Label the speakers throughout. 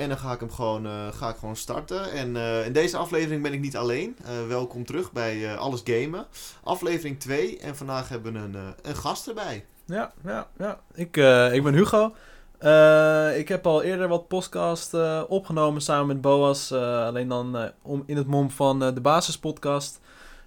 Speaker 1: En dan ga ik hem gewoon, eh, ga ik gewoon starten. En eh, in deze aflevering ben ik niet alleen. Eh, welkom terug bij Alles Gamen. Aflevering 2. En vandaag hebben we een, een gast erbij.
Speaker 2: Ja, ja, ja. Ik, ik ben Hugo. ik heb al eerder wat podcast opgenomen samen met Boas. alleen dan om, in het mom van de basispodcast.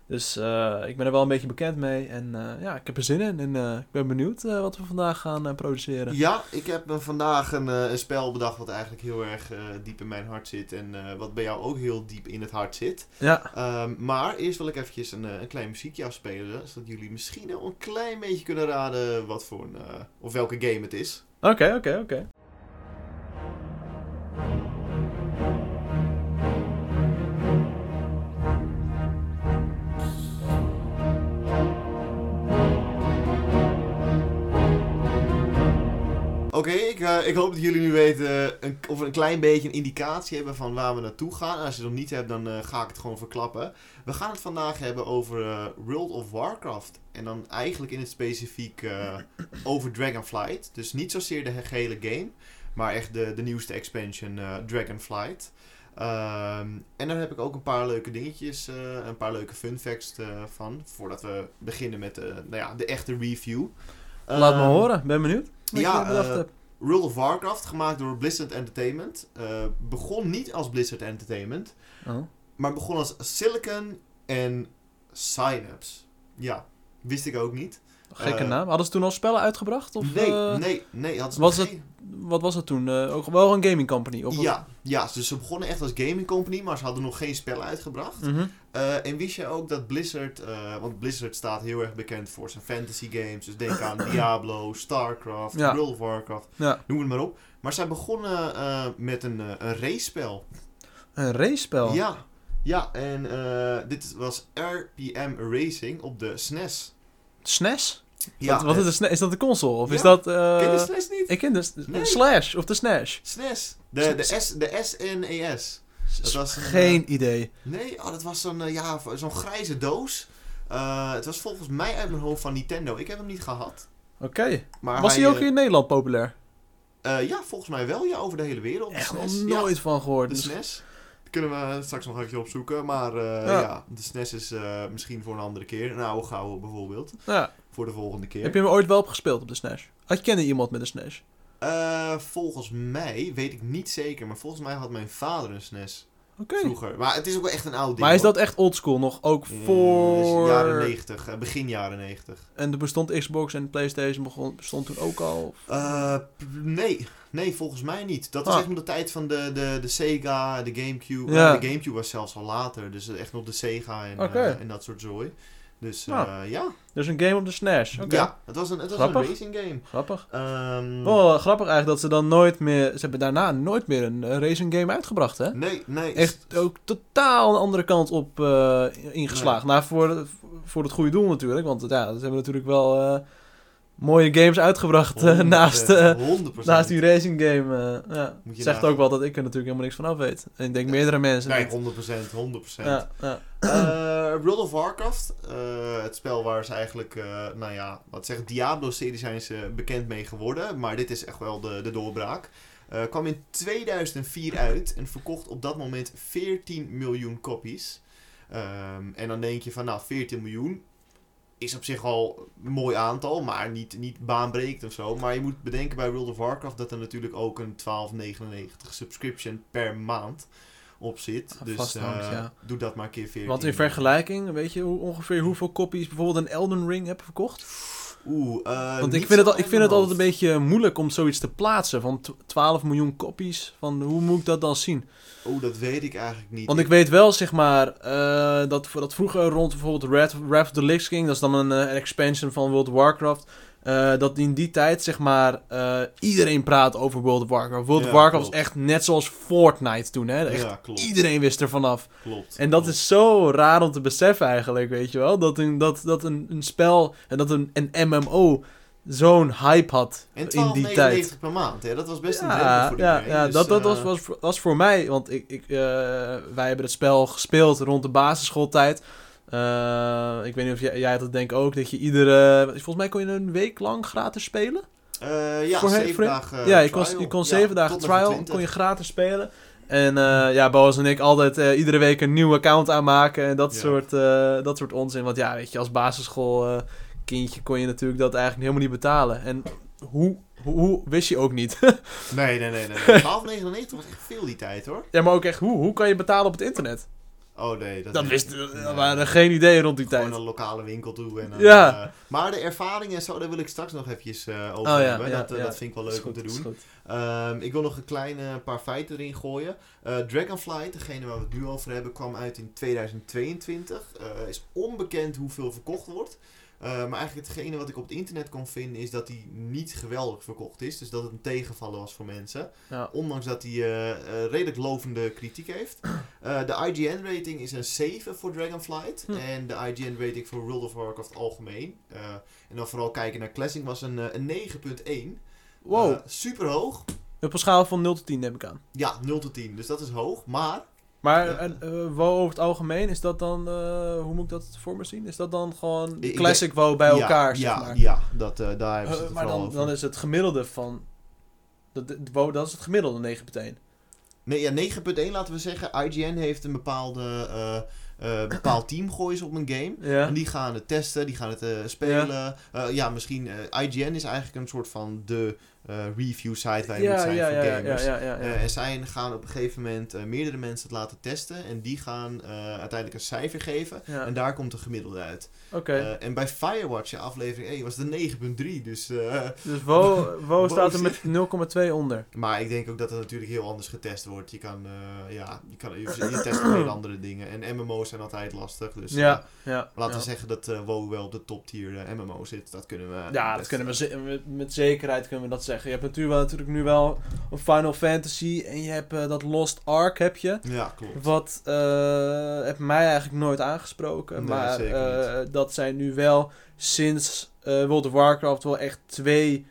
Speaker 2: Dus uh, ik ben er wel een beetje bekend mee. En uh, ja, ik heb er zin in. En uh, ik ben benieuwd wat we vandaag gaan produceren.
Speaker 1: Ja, ik heb vandaag een, een, spel bedacht wat eigenlijk heel erg diep in mijn hart zit. En wat bij jou ook heel diep in het hart zit.
Speaker 2: Ja.
Speaker 1: Um, maar eerst wil ik eventjes een, een klein muziekje afspelen. Zodat jullie misschien al een klein beetje kunnen raden wat voor een, of welke game het is.
Speaker 2: Oké, oké, oké.
Speaker 1: Oké, ik, uh, ik hoop dat jullie nu weten een, of een klein beetje een indicatie hebben van waar we naartoe gaan. En als je het nog niet hebt, dan uh, ga ik het gewoon verklappen. We gaan het vandaag hebben over uh, World of Warcraft. En dan eigenlijk in het specifiek over Dragonflight. Dus niet zozeer de gehele game, maar echt de, de nieuwste expansion Dragonflight. Um, en daar heb ik ook een paar leuke dingetjes, een paar leuke fun facts van. Voordat we beginnen met nou ja, de echte review.
Speaker 2: Laat me ehm, horen, ben benieuwd
Speaker 1: ja, uh, World of Warcraft, gemaakt door Blizzard Entertainment. Uh, begon niet als Blizzard Entertainment, oh. maar begon als Silicon en Synapse. Ja, wist ik ook niet.
Speaker 2: Gekke uh, naam. Hadden ze toen al spellen uitgebracht? Of,
Speaker 1: nee, nee, nee. Hadden
Speaker 2: ze was het, wat was het toen? Uh, ook wel een gaming company? Of
Speaker 1: ja, ja, dus ze begonnen echt als gaming company, maar ze hadden nog geen spellen uitgebracht.
Speaker 2: Mm -hmm.
Speaker 1: uh, en wist je ook dat Blizzard, uh, want Blizzard staat heel erg bekend voor zijn fantasy games. Dus denk aan Diablo, StarCraft, ja. World of Warcraft,
Speaker 2: ja.
Speaker 1: noem het maar op. Maar zij begonnen met een, een race-spel.
Speaker 2: Een race-spel?
Speaker 1: Ja, ja en dit was RPM Racing op de SNES.
Speaker 2: SNES? Ja, wat, wat is, de, is dat de console? Of is dat... Uh,
Speaker 1: ken de SNES niet?
Speaker 2: Ik ken de nee. Slash of de SNES.
Speaker 1: SNES. De, de, S, de SNES.
Speaker 2: Dat was een, Geen uh, idee.
Speaker 1: Nee, oh, dat was zo'n uh, ja, zo'n grijze doos. het was volgens mij uit mijn hoofd van Nintendo. Ik heb hem niet gehad.
Speaker 2: Oké. Okay. Was hij ook in Nederland populair?
Speaker 1: ja, volgens mij wel. Ja, over de hele wereld.
Speaker 2: Echt nog nooit van gehoord.
Speaker 1: De SNES kunnen we straks nog even opzoeken. Maar uh, ja. ja. de SNES is uh, misschien voor een andere keer. Een oude gouden bijvoorbeeld.
Speaker 2: Ja.
Speaker 1: Voor de volgende keer.
Speaker 2: Heb je hem ooit wel op gespeeld op de SNES? Had je kende iemand met een SNES?
Speaker 1: Uh, volgens mij, weet ik niet zeker, maar volgens mij had mijn vader een SNES.
Speaker 2: Okay.
Speaker 1: Vroeger. Maar het is ook wel echt een oud ding.
Speaker 2: Maar is dat echt oldschool nog? Ook voor...
Speaker 1: jaren 90, begin jaren 90.
Speaker 2: En er bestond Xbox en PlayStation begon, bestond toen ook al?
Speaker 1: Uh, nee. Nee, volgens mij niet. Dat is ah. echt nog de tijd van de, de, de Sega, de Gamecube. Ja. De Gamecube was zelfs al later. Dus echt nog de Sega en,
Speaker 2: okay.
Speaker 1: uh, en dat soort zooi. Dus uh, ja.
Speaker 2: Dus een game op de SNES. Okay.
Speaker 1: Ja, het was een, het was een racing game.
Speaker 2: Grappig.
Speaker 1: Um,
Speaker 2: oh, grappig eigenlijk dat ze dan nooit meer... Ze hebben daarna nooit meer een racing game uitgebracht, hè?
Speaker 1: Nee, nee.
Speaker 2: Echt ook totaal een andere kant op uh, ingeslagen. Nee. Nou, voor, voor het goede doel natuurlijk. Want ja, dat hebben we natuurlijk wel... Uh, mooie games uitgebracht uh, naast, uh, naast die racing game. Uh, ja. Zegt ook wel dat ik er natuurlijk helemaal niks van af weet. En ik denk meerdere mensen.
Speaker 1: Nee, 100%, 100%. Ja, ja. World of Warcraft, het spel waar ze eigenlijk, nou ja, wat zeg, Diablo-serie zijn ze bekend mee geworden. Maar dit is echt wel de, de doorbraak. kwam in 2004 uit en verkocht op dat moment 14 miljoen copies. Um, en dan denk je van, nou, 14 miljoen, is op zich al een mooi aantal, maar niet, niet baanbrekend of zo. Maar je moet bedenken bij World of Warcraft dat er natuurlijk ook een 12,99 subscription per maand op zit. dus
Speaker 2: vast uh, ja.
Speaker 1: doe dat maar een keer 14.
Speaker 2: Want in vergelijking, weet je hoe, ongeveer hoeveel copies bijvoorbeeld een Elden Ring hebben verkocht?
Speaker 1: Oeh, uh,
Speaker 2: Want ik vind, het, al, ik vind het altijd een beetje moeilijk om zoiets te plaatsen. Van 12 miljoen copies. Van hoe moet ik dat dan zien?
Speaker 1: Oeh, dat weet ik eigenlijk niet.
Speaker 2: Want ik weet wel, zeg maar, uh, dat, dat vroeger rond bijvoorbeeld Red, Wrath of the Lich King, dat is dan een, uh, expansion van World of Warcraft. Uh, dat in die tijd, zeg maar, uh, iedereen praat over World of Warcraft. World
Speaker 1: ja,
Speaker 2: of Warcraft
Speaker 1: klopt.
Speaker 2: was echt net zoals Fortnite toen, hè? Echt
Speaker 1: ja, klopt.
Speaker 2: Iedereen wist er vanaf.
Speaker 1: Klopt.
Speaker 2: En dat
Speaker 1: klopt.
Speaker 2: is zo raar om te beseffen eigenlijk, weet je wel? Dat een, dat, dat een, een spel, en dat een, een MMO zo'n hype had
Speaker 1: en
Speaker 2: in die tijd.
Speaker 1: per maand, hè? dat was best een
Speaker 2: ja,
Speaker 1: voor
Speaker 2: ja, ja,
Speaker 1: dus,
Speaker 2: dat, dat
Speaker 1: uh...
Speaker 2: was, was, was voor mij, want ik, ik, wij hebben het spel gespeeld rond de basisschooltijd. Uh, ik weet niet of jij, jij dat denk ook, dat je iedere... Volgens mij kon je een week lang gratis spelen.
Speaker 1: Uh, ja, zeven dagen
Speaker 2: Ja, je kon, je kon zeven dagen trial kon je gratis spelen. En uh, ja, Boas en ik altijd uh, iedere week een nieuw account aanmaken en dat, soort, dat soort onzin. Want ja, weet je, als basisschoolkindje kon je natuurlijk dat eigenlijk helemaal niet betalen. En hoe hoe, wist je ook niet.
Speaker 1: nee, nee, nee. nee. 12,99 was echt veel die tijd hoor.
Speaker 2: Ja, maar ook echt hoe? Hoe kan je betalen op het internet?
Speaker 1: Oh nee,
Speaker 2: dat, dat wist, nee. waren geen idee rond die tijd.
Speaker 1: Gewoon een lokale winkel toe. En, ja. Uh, maar de ervaringen en zo, daar wil ik straks nog eventjes uh, over oh, hebben. Ja, dat, uh, dat vind ik wel leuk om te doen. Um, ik wil nog een kleine paar feiten erin gooien. Dragonflight, degene waar we het nu over hebben, kwam uit in 2022. is onbekend hoeveel verkocht wordt. Uh, maar eigenlijk hetgene wat ik op het internet kon vinden is dat hij niet geweldig verkocht is. Dus dat het een tegenvallen was voor mensen. Ja. Ondanks dat hij uh, uh, redelijk lovende kritiek heeft. de IGN-rating is een 7 voor Dragonflight. Hm. En de IGN-rating voor World of Warcraft algemeen. en dan vooral kijken naar Classic was een, een 9.1. Wow. super hoog.
Speaker 2: Op een schaal van 0 tot 10 neem ik aan.
Speaker 1: Ja, 0 tot 10. Dus dat is hoog. Maar
Speaker 2: maar uh, WoW over het algemeen, is dat dan, uh, hoe moet ik dat voor me zien? Is dat dan gewoon classic ik, WoW bij elkaar,
Speaker 1: ja,
Speaker 2: zeg maar?
Speaker 1: Ja, dat, uh, daar hebben ze het
Speaker 2: Maar dan, dan is het gemiddelde van, dat, WoW, dat is het gemiddelde 9.1.
Speaker 1: Nee, ja, 9.1 laten we zeggen. IGN heeft een bepaalde, bepaald team gooien op een game. Ja. En die gaan het testen, die gaan het spelen. Ja, ja misschien, IGN is eigenlijk een soort van de uh, review site waar je moet zijn voor gamers. Uh, en zij gaan op een gegeven moment uh, meerdere mensen het laten testen. En die gaan uiteindelijk een cijfer geven. En daar komt een gemiddelde uit. Okay. en bij Firewatch, aflevering 1, was het 9.3. Dus,
Speaker 2: dus WoW, WoW staat er met 0,2 onder.
Speaker 1: Maar ik denk ook dat het natuurlijk heel anders getest wordt. Je kan, ja, je, kan, je, je test andere dingen. En MMO's zijn altijd lastig. Dus ja, ja, laten we zeggen dat WoW wel op de top tier MMO zit. Dat kunnen we...
Speaker 2: Ja, dat kunnen we met, met zekerheid kunnen we dat zeggen. Je hebt natuurlijk, natuurlijk nu wel een Final Fantasy en je hebt uh, dat Lost Ark heb je.
Speaker 1: Ja, klopt.
Speaker 2: Wat uh, heeft mij eigenlijk nooit aangesproken. Nee, maar uh, dat zijn nu wel sinds World of Warcraft wel echt twee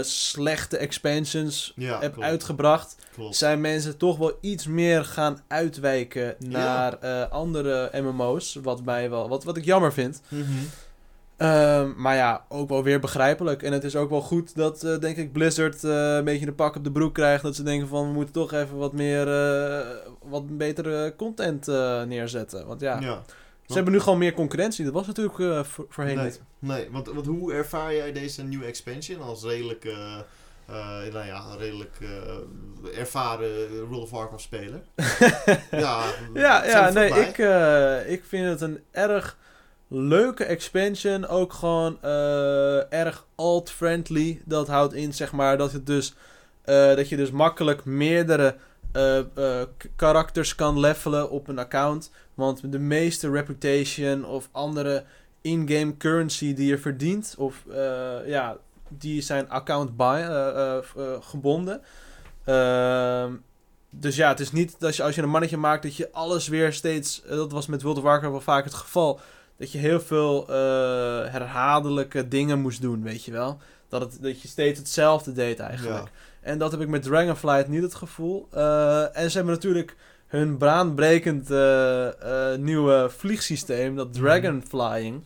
Speaker 2: slechte expansions ja, heb uitgebracht. Klopt. Zijn mensen toch wel iets meer gaan uitwijken naar ja. andere MMO's. Wat, mij wel, wat, wat ik jammer vind. Mm -hmm. Ehm, maar ja, ook wel weer begrijpelijk. En het is ook wel goed dat, uh, denk ik, Blizzard uh, een beetje een pak op de broek krijgt. Dat ze denken van, we moeten toch even wat meer, uh, wat betere content neerzetten. Want ja, ja. ze hebben nu gewoon meer concurrentie. Dat was natuurlijk voor, voorheen
Speaker 1: nee,
Speaker 2: niet.
Speaker 1: Nee, want, want hoe ervaar jij deze nieuwe expansion als redelijk... nou ja, redelijk ervaren World of Warcraft speler.
Speaker 2: ja, ja, ja nee, ik, ik vind het een erg leuke expansion. Ook gewoon uh, erg alt-friendly. Dat houdt in, zeg maar, dat, het dus, uh, dat je dus makkelijk meerdere uh, karakters kan levelen op een account. Want de meeste reputation of andere in-game currency die je verdient, of ja, die zijn account gebonden. Ehm, dus ja, het is niet dat je als je een mannetje maakt dat je alles weer steeds. dat was met World of Warcraft wel vaak het geval dat je heel veel uh, herhaaldelijke dingen moest doen, weet je wel. Dat, het, dat je steeds hetzelfde deed eigenlijk. En dat heb ik met Dragonflight niet het gevoel. Uh, en ze hebben natuurlijk hun baanbrekend uh, nieuwe vliegsysteem, dat mhm. Dragonflying.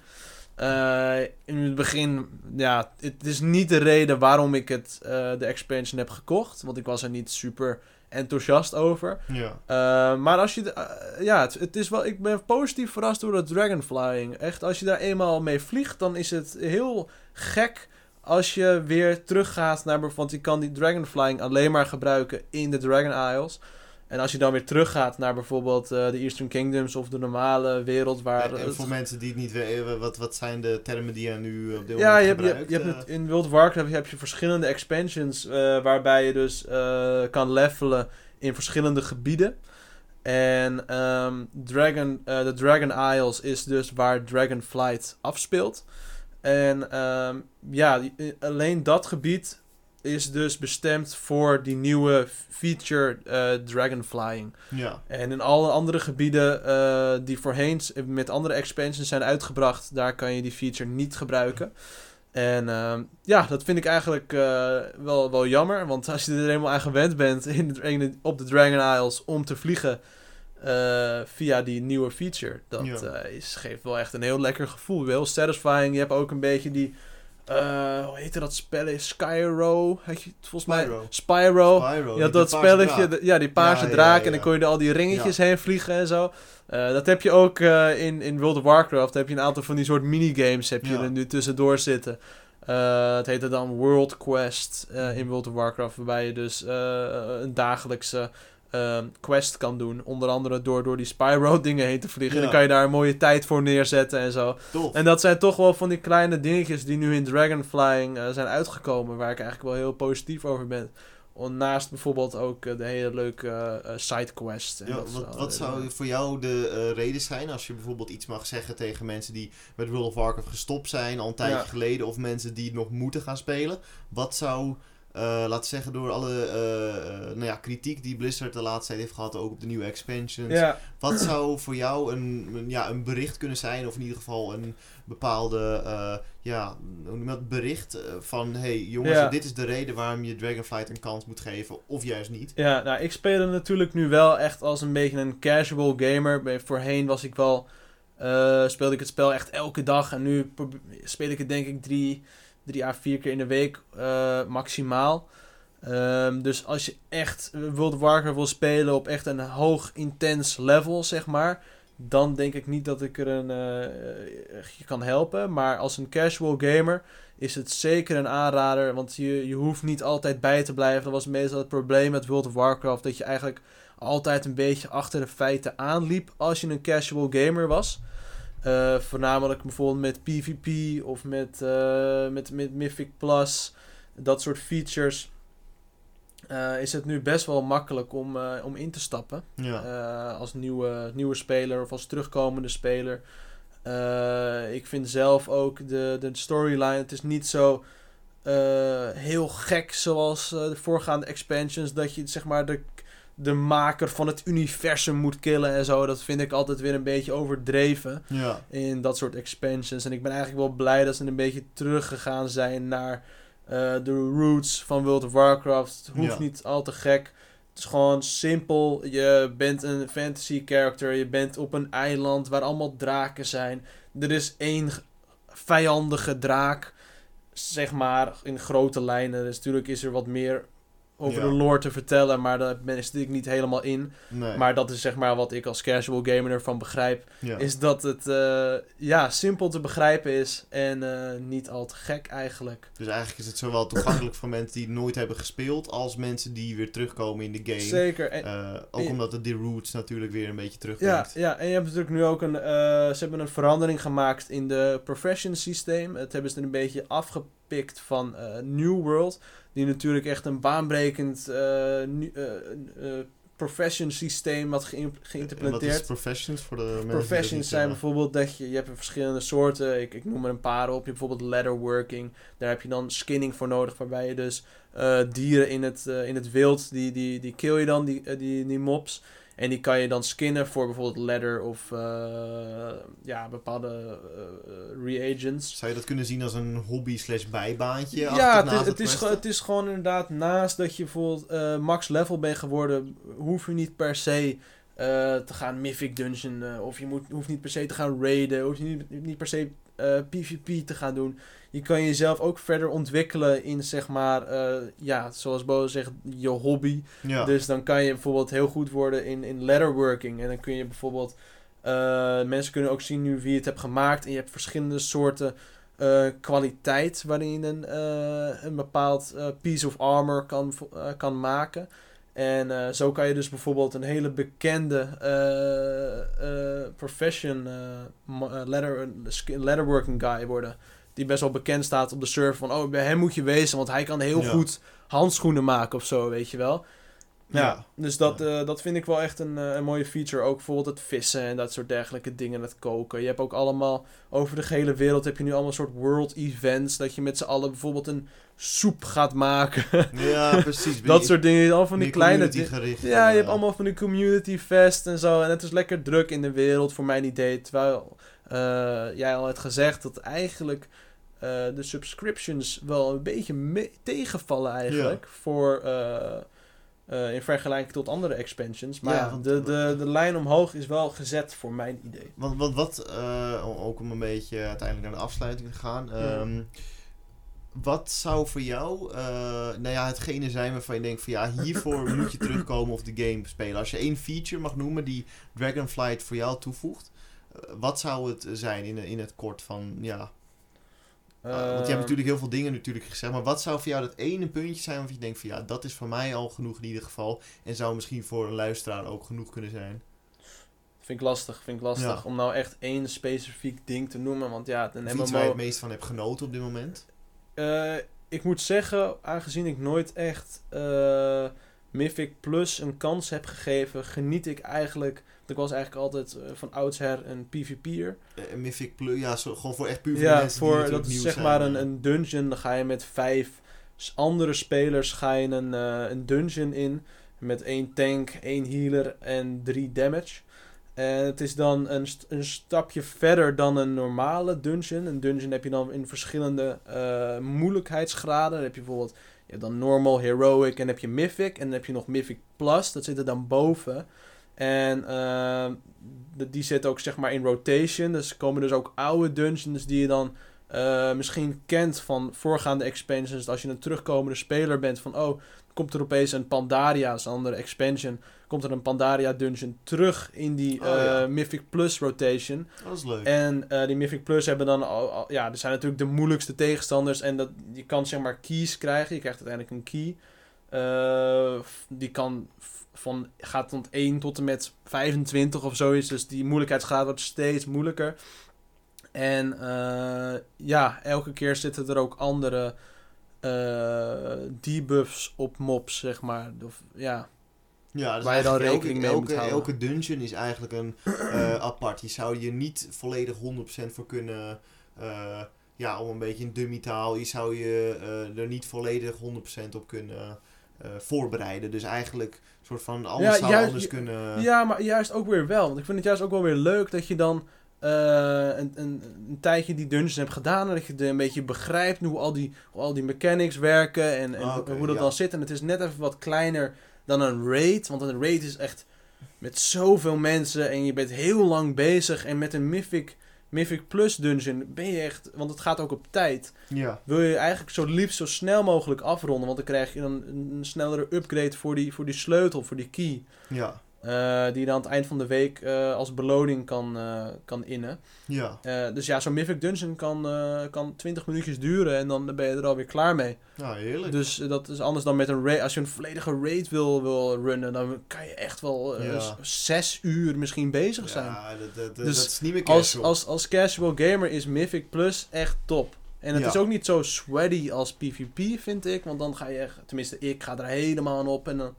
Speaker 2: in het begin, ja, het is niet de reden waarom ik het, de expansion heb gekocht. Want ik was er niet super enthousiast over. Ja. Uh, maar als je... Uh, ja, het, het, is wel... Ik ben positief verrast door het dragonflying. Echt, als je daar eenmaal mee vliegt, dan is het heel gek als je weer teruggaat naar... Want je kan die dragonflying alleen maar gebruiken in de Dragon Isles. En als je dan weer teruggaat naar bijvoorbeeld uh, de Eastern Kingdoms of de normale wereld waar...
Speaker 1: En, voor mensen die het niet weten, wat, wat zijn de termen die je nu op dit moment ja,
Speaker 2: je hebt, je, je hebt het, in World of Warcraft heb je verschillende expansions uh, waarbij je dus uh, kan levelen in verschillende gebieden. En um, Dragon, de Dragon Isles is dus waar Dragonflight afspeelt. En um, ja, alleen dat gebied is dus bestemd voor die nieuwe feature uh, Dragonflying. Ja. En in alle andere gebieden uh, die voorheen met andere expansions zijn uitgebracht, daar kan je die feature niet gebruiken. En uh, ja, dat vind ik eigenlijk uh, wel, wel jammer. Want als je er helemaal aan gewend bent in de, op de Dragon Isles om te vliegen via die nieuwe feature, dat is, geeft wel echt een heel lekker gevoel. Heel satisfying. Je hebt ook een beetje die Uh, hoe heette dat spelletje? Skyro? Had je volgens
Speaker 1: Spyro.
Speaker 2: mij? Spyro.
Speaker 1: Spyro,
Speaker 2: Je had
Speaker 1: die
Speaker 2: dat spelletje, de- ja, die paarse
Speaker 1: Ja,
Speaker 2: draak.
Speaker 1: ja,
Speaker 2: En dan kon je er al die ringetjes heen vliegen en zo. Eh, dat heb je ook eh, in, in World of Warcraft. heb je een aantal van die soort minigames heb je er nu tussendoor zitten. Het heette dan World Quest in World of Warcraft. Waarbij je dus een dagelijkse eh, quest kan doen. Onder andere door, door die Spyro dingen heen te vliegen. En dan kan je daar een mooie tijd voor neerzetten en zo.
Speaker 1: Tof.
Speaker 2: En dat zijn toch wel van die kleine dingetjes die nu in Dragonflying eh, zijn uitgekomen. Waar ik eigenlijk wel heel positief over ben. Naast bijvoorbeeld ook eh, de hele leuke eh, eh, sidequests.
Speaker 1: Ja, wat, wat zou voor jou de reden zijn als je bijvoorbeeld iets mag zeggen tegen mensen die met World of Warcraft gestopt zijn al een tijdje
Speaker 2: Ja.
Speaker 1: geleden of mensen die het nog moeten gaan spelen? Wat zou, laten we zeggen, door alle eh, eh, nou ja, kritiek die Blizzard de laatste tijd heeft gehad, ook op de nieuwe expansions,
Speaker 2: Ja,
Speaker 1: wat zou voor jou een, een, ja, een bericht kunnen zijn, of in ieder geval een bepaalde eh, ja, dat, bericht eh, van hey jongens,
Speaker 2: Ja.
Speaker 1: dit is de reden waarom je Dragonflight een kans moet geven, of juist niet?
Speaker 2: ja, nou ik speel het natuurlijk nu wel echt als een beetje een casual gamer. Voorheen was ik wel... eh, speelde ik het spel echt elke dag. En nu speel ik het denk ik drie, drie à vier keer in de week eh, maximaal. Ehm, dus als je echt World of Warcraft wil spelen op echt een hoog intens level, zeg maar, dan denk ik niet dat ik er een, eh, eh, je kan helpen. Maar als een casual gamer is het zeker een aanrader, want je, je hoeft niet altijd bij te blijven. Dat was meestal het probleem met World of Warcraft, dat je eigenlijk altijd een beetje achter de feiten aanliep als je een casual gamer was. Eh, voornamelijk bijvoorbeeld met PvP of met, eh, met, met Mythic Plus, dat soort features. eh, is het nu best wel makkelijk om, om in te stappen.
Speaker 1: Ja.
Speaker 2: Als nieuwe, nieuwe speler of als terugkomende speler. Ik vind zelf ook de, de storyline, het is niet zo heel gek zoals de voorgaande expansions. Dat je zeg maar de, de maker van het universum moet killen en zo. Dat vind ik altijd weer een beetje overdreven
Speaker 1: ja.
Speaker 2: in dat soort expansions. En ik ben eigenlijk wel blij dat ze een beetje teruggegaan zijn naar eh, de roots van World of Warcraft. Het hoeft
Speaker 1: Ja.
Speaker 2: niet al te gek. Het is gewoon simpel. Je bent een fantasy character. Je bent op een eiland waar allemaal draken zijn. Er is één vijandige draak. Zeg maar in grote lijnen. Dus natuurlijk is er wat meer over
Speaker 1: Ja.
Speaker 2: de lore te vertellen. Maar daar ben ik niet helemaal in.
Speaker 1: Nee.
Speaker 2: Maar dat is zeg maar wat ik als casual gamer ervan begrijp
Speaker 1: ja.
Speaker 2: is dat het eh, ja, simpel te begrijpen is en eh, niet al te gek eigenlijk.
Speaker 1: Dus eigenlijk is het zowel toegankelijk voor mensen die nooit hebben gespeeld, als mensen die weer terugkomen in de game.
Speaker 2: Zeker. En,
Speaker 1: Eh, ook
Speaker 2: en-
Speaker 1: omdat het die roots natuurlijk weer een beetje
Speaker 2: ja,
Speaker 1: terugbrengt.
Speaker 2: ja, en je hebt natuurlijk nu ook een. ze hebben een verandering gemaakt in de profession systeem. Het hebben ze een beetje afgepikt van eh, New World. Die natuurlijk echt een baanbrekend eh, profession systeem had geïm-
Speaker 1: En wat
Speaker 2: geïmplementeerd.
Speaker 1: is professions voor de mensen
Speaker 2: Professions zijn bijvoorbeeld dat je, je hebt verschillende soorten. Ik, ik noem er een paar op. Je hebt bijvoorbeeld leatherworking. Daar heb je dan skinning voor nodig. Waarbij je dus dieren in het, in het wild, die, die, die kill je dan, die, die, die mobs. En die kan je dan skinnen voor bijvoorbeeld leather of eh, ja, bepaalde eh, reagents.
Speaker 1: Zou je dat kunnen zien als een hobby slash bijbaantje?
Speaker 2: Ja, het, het, is, het is gewoon inderdaad naast dat je bijvoorbeeld eh, max level bent geworden, hoef je niet per se te gaan Mythic Dungeon of je moet, hoeft niet per se te gaan raiden, hoeft je niet, niet per se eh, PvP te gaan doen. Je kan jezelf ook verder ontwikkelen in zeg maar, eh, ja, zoals Bo zegt, je hobby.
Speaker 1: Ja.
Speaker 2: Dus dan kan je bijvoorbeeld heel goed worden in, in letterworking. En dan kun je bijvoorbeeld... eh, mensen kunnen ook zien nu wie het hebt gemaakt. En je hebt verschillende soorten eh, kwaliteit... waarin je een, eh, een bepaald eh, piece of armor kan, eh, kan maken. En eh, zo kan je dus bijvoorbeeld een hele bekende eh, eh, profession... letter, letterworking guy worden... Die best wel bekend staat op de server van... Oh, bij hem moet je wezen, want hij kan heel
Speaker 1: Ja.
Speaker 2: goed handschoenen maken of zo, weet je wel. Ja,
Speaker 1: Ja.
Speaker 2: dus dat, eh, dat vind ik wel echt een, eh, een mooie feature. Ook bijvoorbeeld het vissen en dat soort dergelijke dingen, het koken. Je hebt ook allemaal, over de gehele wereld heb je nu allemaal soort world events. Dat je met z'n allen bijvoorbeeld een soep gaat maken.
Speaker 1: Ja, precies.
Speaker 2: dat soort dingen. Allemaal van die kleine dingen.
Speaker 1: gericht.
Speaker 2: Ja, je hebt allemaal van die community fest en zo. En het is lekker druk in de wereld, voor mijn idee. Terwijl eh, jij al had gezegd dat eigenlijk eh, de subscriptions wel een beetje tegenvallen eigenlijk. Voor, eh, eh, in vergelijking tot andere expansions. Maar
Speaker 1: Ja,
Speaker 2: ja,
Speaker 1: want-
Speaker 2: de, de, de lijn omhoog is wel gezet voor mijn idee.
Speaker 1: Want wat, wat eh, ook om een beetje uiteindelijk naar de afsluiting te gaan. ehm, wat zou voor jou, uh, nou ja, hetgene zijn waarvan je denkt van ja, hiervoor moet je terugkomen of de game spelen. Als je één feature mag noemen die Dragonflight voor jou toevoegt, wat zou het zijn in, in het kort van, ja... Uh, want je hebt natuurlijk heel veel dingen natuurlijk gezegd, maar wat zou voor jou dat ene puntje zijn waarvan je denkt van ja, dat is voor mij al genoeg in ieder geval. En zou misschien voor een luisteraar ook genoeg kunnen zijn.
Speaker 2: Vind ik lastig, vind ik lastig.
Speaker 1: Ja.
Speaker 2: Om nou echt één specifiek ding te noemen. Want ja, een
Speaker 1: Of iets waar je het meest van hebt genoten op dit moment.
Speaker 2: Eh, ik moet zeggen, aangezien ik nooit echt eh Mythic Plus een kans heb gegeven, geniet ik eigenlijk. Want ik was eigenlijk altijd eh, van oudsher een PvP'er.
Speaker 1: Uh, Mythic Plus, ja, zo, gewoon voor echt puur
Speaker 2: Ja,
Speaker 1: mensen die
Speaker 2: voor, dat is zeg
Speaker 1: zijn,
Speaker 2: maar een,
Speaker 1: eh.
Speaker 2: een dungeon. Dan ga je met vijf andere spelers ga je een, eh, een dungeon in. Met één tank, één healer en drie damage. En het is dan een, st- een stapje verder dan een normale dungeon. Een dungeon heb je dan in verschillende eh, moeilijkheidsgraden. Dan heb je bijvoorbeeld je hebt dan normal, heroic en dan heb je mythic. En dan heb je nog mythic plus, dat zit er dan boven. En eh, de- die zit ook zeg maar in rotation. Dus komen dus ook oude dungeons die je dan eh, misschien kent van voorgaande expansions. Dus als je een terugkomende speler bent van oh, komt er opeens een Pandaria, dat is een andere expansion. Komt er een Pandaria dungeon terug in die
Speaker 1: Oh, ja.
Speaker 2: eh, Mythic Plus rotation.
Speaker 1: Dat is leuk.
Speaker 2: En eh, die Mythic Plus hebben dan al, al- ja, er zijn natuurlijk de moeilijkste tegenstanders. En dat, je kan zeg maar keys krijgen. Je krijgt uiteindelijk een key. Die kan van, gaat tot 1 tot en met 25 of zoiets. Dus die moeilijkheidsgraad wordt steeds moeilijker. En eh, ja, elke keer zitten er ook andere eh, debuffs op mobs, zeg maar. Of, ja,
Speaker 1: Ja, dus
Speaker 2: Waar je dan rekening mee
Speaker 1: elke,
Speaker 2: moet houden.
Speaker 1: Elke dungeon is eigenlijk een eh, apart. Je zou je niet volledig 100% voor kunnen... eh, ja, om een beetje een dummy taal. Je zou je er niet volledig 100% op kunnen voorbereiden. Dus eigenlijk een soort van... Alles
Speaker 2: Ja,
Speaker 1: zou
Speaker 2: juist-
Speaker 1: anders kunnen...
Speaker 2: Ja, maar juist ook weer wel. Want ik vind het juist ook wel weer leuk dat je dan eh, een, een, een tijdje die dungeons hebt gedaan. En dat je een beetje begrijpt hoe al die, hoe al die mechanics werken. En, en
Speaker 1: Ah,
Speaker 2: hoe dat
Speaker 1: ja.
Speaker 2: dan zit. En het is net even wat kleiner dan een raid. Want een raid is echt met zoveel mensen. En je bent heel lang bezig. En met een Mythic, Mythic Plus dungeon ben je echt... Want het gaat ook op tijd
Speaker 1: Ja,
Speaker 2: wil je eigenlijk zo liefst zo snel mogelijk afronden. Want dan krijg je dan een, een snellere upgrade voor die, voor die sleutel, voor die key.
Speaker 1: ja,
Speaker 2: eh, die je dan aan het eind van de week eh, als beloning kan, eh, kan innen.
Speaker 1: ja.
Speaker 2: Dus ja, zo'n Mythic Dungeon kan, kan 20 minuutjes duren en dan ben je er alweer klaar mee.
Speaker 1: Ja, heerlijk.
Speaker 2: Dus dat is anders dan met een raid. Als je een volledige raid wil, wil runnen, dan kan je echt wel
Speaker 1: Ja.
Speaker 2: zes uur misschien bezig zijn.
Speaker 1: Ja, dat, dat, dat,
Speaker 2: Dus
Speaker 1: dat is niet meer
Speaker 2: Als,
Speaker 1: casual.
Speaker 2: als, als casual gamer is Mythic Plus echt top. En het
Speaker 1: Ja.
Speaker 2: is ook niet zo sweaty als PvP, vind ik. Want dan ga je echt, tenminste, ik ga er helemaal aan op. En dan,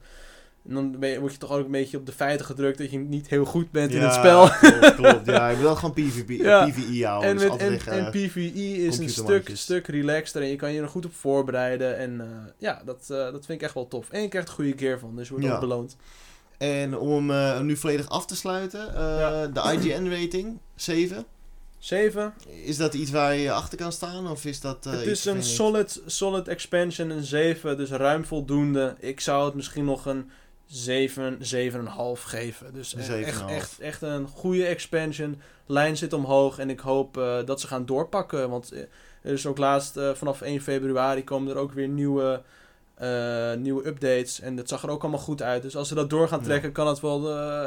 Speaker 2: en dan je, word je toch ook een beetje op de feiten gedrukt dat je niet heel goed bent in het spel.
Speaker 1: Klopt, klopt. Ja, ik wil gewoon PvP,
Speaker 2: Ja.
Speaker 1: PvE houden.
Speaker 2: En,
Speaker 1: dus
Speaker 2: met, en, en PvE is een stuk, stuk relaxter en je kan je er goed op voorbereiden. En eh, ja, dat, eh, dat vind ik echt wel tof. En je krijgt er goede gear van, dus je wordt
Speaker 1: Ja.
Speaker 2: ook beloond.
Speaker 1: En om hem eh, nu volledig af te sluiten, eh, de IGN-rating, 7.
Speaker 2: 7.
Speaker 1: Is dat iets waar je achter kan staan? Of is dat. eh,
Speaker 2: het is een solid, solid expansion, een 7, dus ruim voldoende. Ik zou het misschien nog een 7, 7,5 geven. Dus eh, echt,
Speaker 1: 7,5.
Speaker 2: echt, echt een goede expansion. Lijn zit omhoog en ik hoop eh, dat ze gaan doorpakken. Want eh, er is ook laatst, eh, vanaf 1 februari, komen er ook weer nieuwe, nieuwe updates. En dat zag er ook allemaal goed uit. Dus als ze dat door gaan
Speaker 1: Ja.
Speaker 2: trekken, kan, het wel,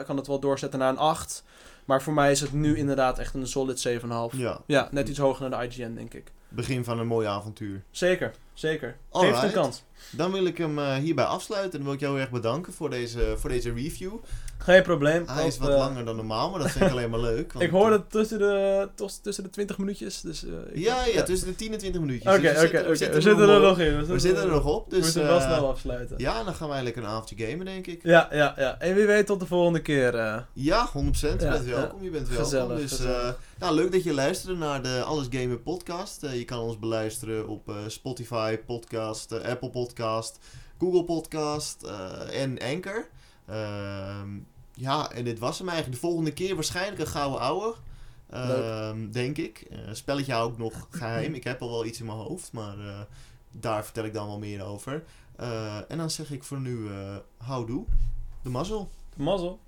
Speaker 2: kan het wel doorzetten naar een 8. Maar voor mij is het nu inderdaad echt een solid 7,5.
Speaker 1: Ja,
Speaker 2: Ja, net iets hoger naar de IGN, denk ik.
Speaker 1: begin van een mooi avontuur.
Speaker 2: Zeker, zeker. Geef het een kans.
Speaker 1: Dan wil ik hem eh, hierbij afsluiten. Dan wil ik jou heel erg bedanken voor deze, voor deze review.
Speaker 2: Geen probleem.
Speaker 1: Hij is wat
Speaker 2: eh,
Speaker 1: langer dan normaal, maar dat vind ik alleen maar leuk. want,
Speaker 2: Ik hoorde het tussen de, tussen de 20 minuutjes. Dus, eh,
Speaker 1: Ja, ja, tussen de 10 en 20 minuutjes.
Speaker 2: Oké,
Speaker 1: Dus we
Speaker 2: oké. We zitten er nog in.
Speaker 1: We zitten er nog op.
Speaker 2: We
Speaker 1: Dus,
Speaker 2: moeten wel snel afsluiten. Ja.
Speaker 1: Ja, dan gaan wij lekker een avondje gamen, denk ik.
Speaker 2: ja, ja, En wie weet tot de volgende keer.
Speaker 1: Ja, 100%. Je
Speaker 2: Ja,
Speaker 1: bent
Speaker 2: ja.
Speaker 1: welkom. Je bent welkom.
Speaker 2: Gezellig,
Speaker 1: dus,
Speaker 2: gezellig.
Speaker 1: nou, leuk dat je luisterde naar de Alles Gamen podcast. Je kan ons beluisteren op eh, Spotify, podcast, eh, Apple Podcast, Google Podcast eh, en Anchor. Ehm, ja, en dit was hem eigenlijk. De volgende keer waarschijnlijk een gouden ouwe. Ehm, denk ik. Eh, spelletje hou ik nog geheim. Ik heb al wel iets in mijn hoofd, maar daar vertel ik dan wel meer over. En dan zeg ik voor nu, houdoe. De mazzel.
Speaker 2: Mazzel.